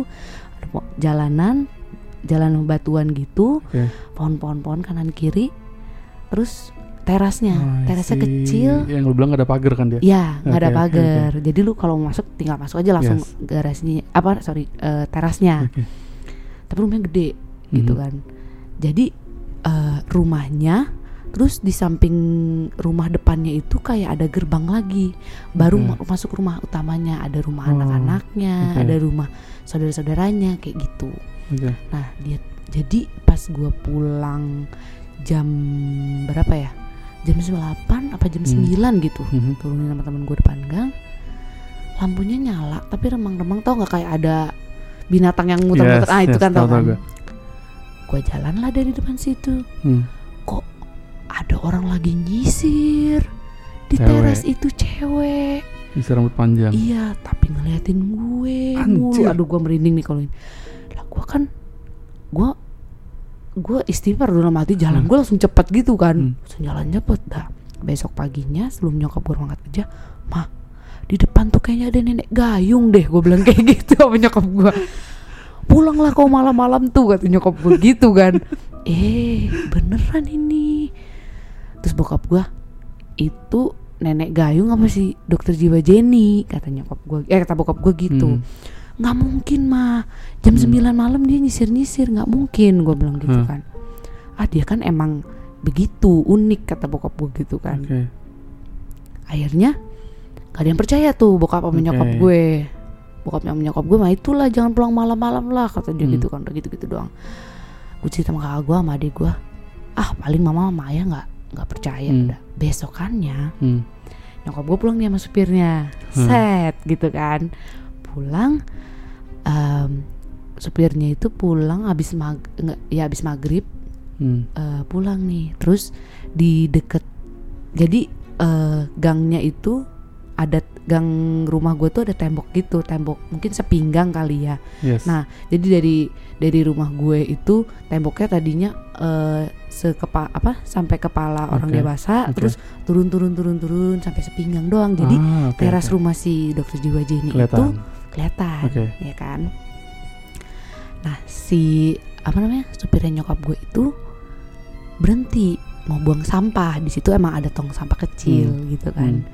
S2: jalanan, jalan batuan gitu,
S1: Oke.
S2: pohon-pohon-pohon kanan kiri. Terus terasnya,
S1: I
S2: terasnya
S1: see.
S2: kecil.
S1: Yang lu bilang gak ada pagar kan dia?
S2: Ya, nggak ada
S1: Oke, oke,
S2: pagar. Jadi lu kalau masuk tinggal masuk aja langsung
S1: Yes.
S2: garasinya. Apa sorry, eh, terasnya.
S1: Oke.
S2: Tapi rumahnya gede gitu
S1: Mhm.
S2: kan. Jadi eh, rumahnya terus di samping rumah depannya itu kayak ada gerbang lagi. Baru
S1: Oke.
S2: ma- masuk rumah utamanya, ada rumah
S1: Oh,
S2: anak-anaknya,
S1: oke.
S2: ada rumah saudara-saudaranya kayak gitu.
S1: Oke.
S2: Nah, dia jadi pas gua pulang jam berapa ya? Jam 8 apa jam
S1: Hmm.
S2: 9 gitu.
S1: Mhm.
S2: Turunin sama temen gue depan gang. Lampunya nyala, tapi remang-remang tau nggak kayak ada binatang yang muter-muter.
S1: Yes,
S2: ah, itu
S1: yes,
S2: kan tau kan.
S1: gue.
S2: Gue jalan lah dari depan situ.
S1: Hmm.
S2: Kok ada orang lagi nyisir di
S1: Cewek.
S2: teras itu cewek.
S1: Isi rambut panjang.
S2: Iya, tapi ngeliatin gue mulu.
S1: Anjir.
S2: Aduh, gue merinding nih kalau ini. Lah, gue kan, gue, gue istighfar dalam hati jalan
S1: Hmm.
S2: gue langsung cepet gitu kan,
S1: Hmm.
S2: langsung jalan cepet. Dah, besok paginya sebelum nyokap gue berangkat kerja, mah di depan tuh kayaknya ada nenek gayung deh. Gue bilang kayak gitu sama nyokap gue. Pulanglah kau malam-malam tuh kata nyokap gue gitu kan. eh, beneran ini. Terus bokap gue itu nenek gayung apa sih dokter jiwa Jenny kata nyokap gue eh kata bokap gue gitu
S1: Hmm.
S2: Nggak mungkin mah jam
S1: Hmm.
S2: 9 malam dia nyisir nyisir nggak mungkin gue bilang gitu
S1: Hmm.
S2: kan ah dia kan emang begitu unik kata bokap gue gitu kan
S1: Oke.
S2: akhirnya gak ada yang percaya tuh bokap sama
S1: Oke.
S2: nyokap gue bokap sama nyokap gue mah itulah jangan pulang malam-malam lah kata dia
S1: Hmm.
S2: gitu kan udah gitu-gitu doang gue cerita sama kakak gue sama adik gue ah paling mama sama ayah nggak nggak percaya
S1: Hmm.
S2: udah besokannya
S1: Hmm.
S2: nyokap gue pulang nih sama supirnya
S1: Hmm.
S2: set gitu kan pulang em, supirnya itu pulang habis mag ya habis maghrib
S1: Hmm.
S2: eh, pulang nih terus di deket jadi eh, gangnya itu ada gang rumah gue tuh ada tembok gitu tembok mungkin sepinggang kali ya
S1: Yes.
S2: Nah, jadi dari dari rumah gue itu temboknya tadinya eh sekepa apa sampai kepala orang
S1: Oke,
S2: dewasa,
S1: oke.
S2: terus turun turun turun turun sampai sepinggang doang. Jadi
S1: Ah, oke,
S2: teras
S1: oke.
S2: rumah si dokter jiwa Jenny itu
S1: kelihatan. Oke.
S2: ya kan. Nah, si apa namanya supirnya nyokap gue itu berhenti mau buang sampah di situ emang ada tong sampah kecil gitu kan.
S1: Hmm.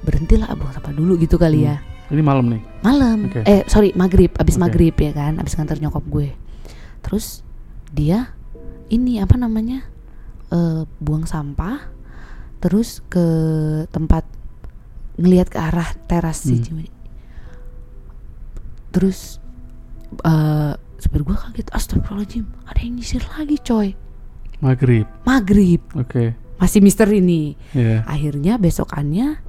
S2: Berhentilah buang sampah dulu gitu kali
S1: Hmm.
S2: ya
S1: Ini malam nih.
S2: malam
S1: Oke.
S2: eh sorry maghrib abis
S1: Oke.
S2: maghrib ya kan abis nganter nyokap gue terus dia ini apa namanya eh buang sampah terus ke tempat ngelihat ke arah teras si
S1: Hmm.
S2: Terus eh supir gue kaget astagfirullahaladzim ada yang nyisir lagi coy
S1: Maghrib.
S2: maghrib
S1: Oke.
S2: masih misteri nih
S1: Iya.
S2: akhirnya besokannya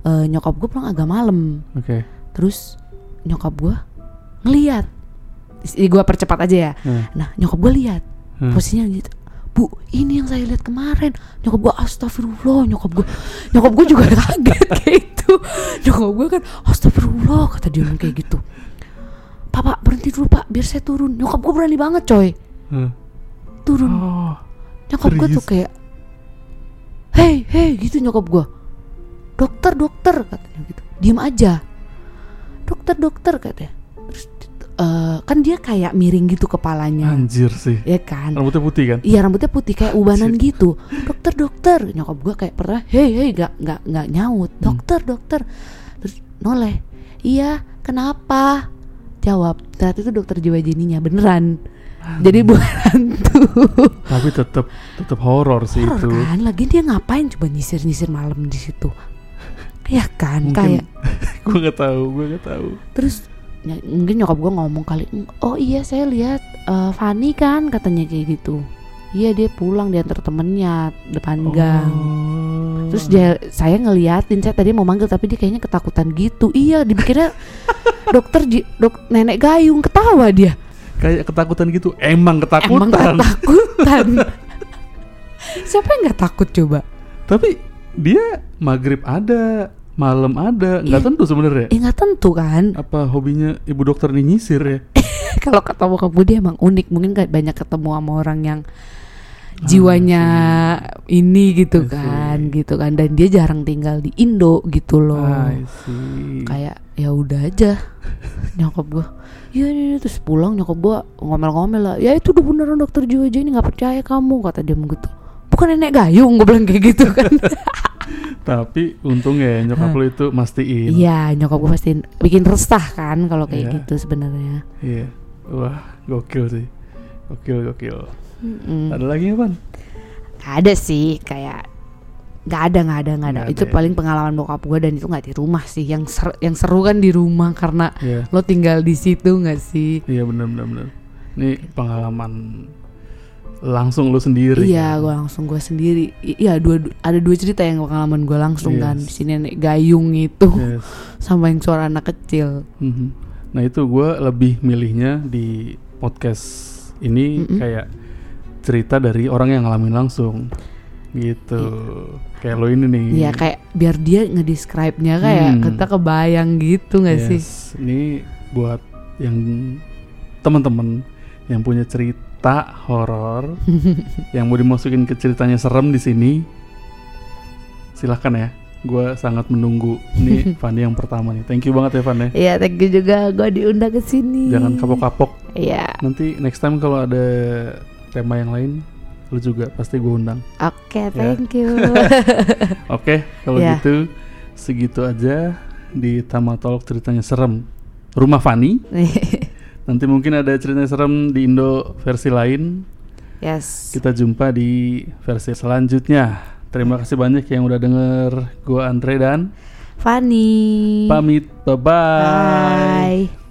S2: eh, nyokap gue pulang agak malam
S1: Oke.
S2: terus nyokap gue ngeliat gue percepat aja ya
S1: Hmm.
S2: nah nyokap gue lihat
S1: Hmm.
S2: posisinya gitu bu ini yang saya lihat kemarin nyokap gue astagfirullah nyokap gue nyokap gue juga kaget kayak itu nyokap gue kan astagfirullah kata dia kayak gitu papa berhenti dulu pak biar saya turun nyokap gue berani banget coy
S1: Hmm.
S2: turun
S1: Oh.
S2: nyokap gue tuh kayak hei hei gitu nyokap gue dokter dokter katanya gitu diem aja dokter dokter katanya terus eh, kan dia kayak miring gitu kepalanya
S1: Anjir sih.
S2: ya kan
S1: Rambutnya putih kan?
S2: Iya rambutnya putih kayak ubanan gitu. Dokter dokter nyokap gue kayak pernah hei hei gak nggak nggak nyaut.
S1: Hmm.
S2: Dokter dokter terus noleh. Iya kenapa? Jawab ternyata itu dokter jiwa jeninya beneran. Jadi bukan hantu.
S1: Tapi tetap tetap horor sih
S2: Horor
S1: itu.
S2: kan? Lagi dia ngapain coba nyisir nyisir malam di situ? Ya kan
S1: Mungkin
S2: kayak
S1: gue nggak tahu, gue nggak tahu.
S2: terus ny- mungkin nyokap gue ngomong kali oh iya saya lihat eh, Fanny kan katanya kayak gitu Iya dia pulang diantar temennya depan gang.
S1: Oh.
S2: Terus dia saya ngeliatin saya tadi mau manggil tapi dia kayaknya ketakutan gitu. Iya dipikirnya dokter dok nenek gayung ketawa dia.
S1: kayak ketakutan gitu. Emang ketakutan.
S2: Emang ketakutan. Siapa yang nggak takut coba?
S1: Tapi dia maghrib ada, malam ada, nggak
S2: Iya.
S1: tentu sebenarnya.
S2: Eh nggak tentu kan?
S1: Apa hobinya ibu dokter ini nyisir ya?
S2: Kalau ketemu kamu dia emang unik. Mungkin kayak banyak ketemu sama orang yang jiwanya ini gitu kan, gitu kan. Dan dia jarang tinggal di Indo gitu loh.
S1: See.
S2: kayak ya udah aja nyokap gua Iya ini terus pulang nyokap gua ngomel-ngomel lah ya itu udah beneran dokter jiwa aja ini nggak percaya kamu kata dia begitu bukan nenek gayung gue bilang kayak gitu kan
S1: Tapi untungnya ya nyokap lo itu mastiin.
S2: iya nyokap gua pasti bikin resah kan kalau kayak
S1: Iya.
S2: gitu sebenarnya
S1: Iya. Wah, gokil sih. Gokil, gokil.
S2: Mm-mm.
S1: Ada lagi apa?
S2: Ada sih kayak nggak ada nggak ada nggak ada itu
S1: ada ya.
S2: paling pengalaman bokap gua dan itu nggak di rumah sih yang ser- yang seru kan di rumah karena
S1: Iya.
S2: lo tinggal di situ nggak sih
S1: Iya benar benar benar. Ini pengalaman langsung lu sendiri.
S2: Iya,
S1: kan?
S2: gue langsung gue sendiri. I- Iya, dua du- ada dua cerita yang pengalaman gue langsung kan
S1: Yes.
S2: di sini nenek gayung itu
S1: Yes.
S2: sama yang suara anak kecil.
S1: Mhm. Nah itu gue lebih milihnya di podcast ini
S2: Mm-mm.
S1: kayak cerita dari orang yang ngalamin langsung gitu. Kayak lo ini nih.
S2: Iya, kayak biar dia ngedescribe-nya kayak
S1: Hmm.
S2: kita kebayang gitu nggak sih?
S1: Yes, Ini buat yang teman-teman yang punya cerita horor yang mau dimasukin ke ceritanya serem di sini, silahkan ya. Gue sangat menunggu. Ini Fanny yang pertama nih. Thank you banget ya ya.
S2: Iya, thank you juga gue diundang ke sini.
S1: Jangan kapok-kapok.
S2: Iya,
S1: Nanti next time kalau ada tema yang lain, lu juga pasti gue undang.
S2: oke, thank you.
S1: Oke, kalau
S2: Ya.
S1: gitu segitu aja di Tama Talk ceritanya serem. Rumah Fanny. Nanti mungkin ada ceritanya serem di Indo versi lain.
S2: yes.
S1: Kita jumpa di versi selanjutnya. Terima kasih banyak yang udah denger gua Andre dan
S2: Fanny.
S1: pamit. Bye bye.
S2: Bye.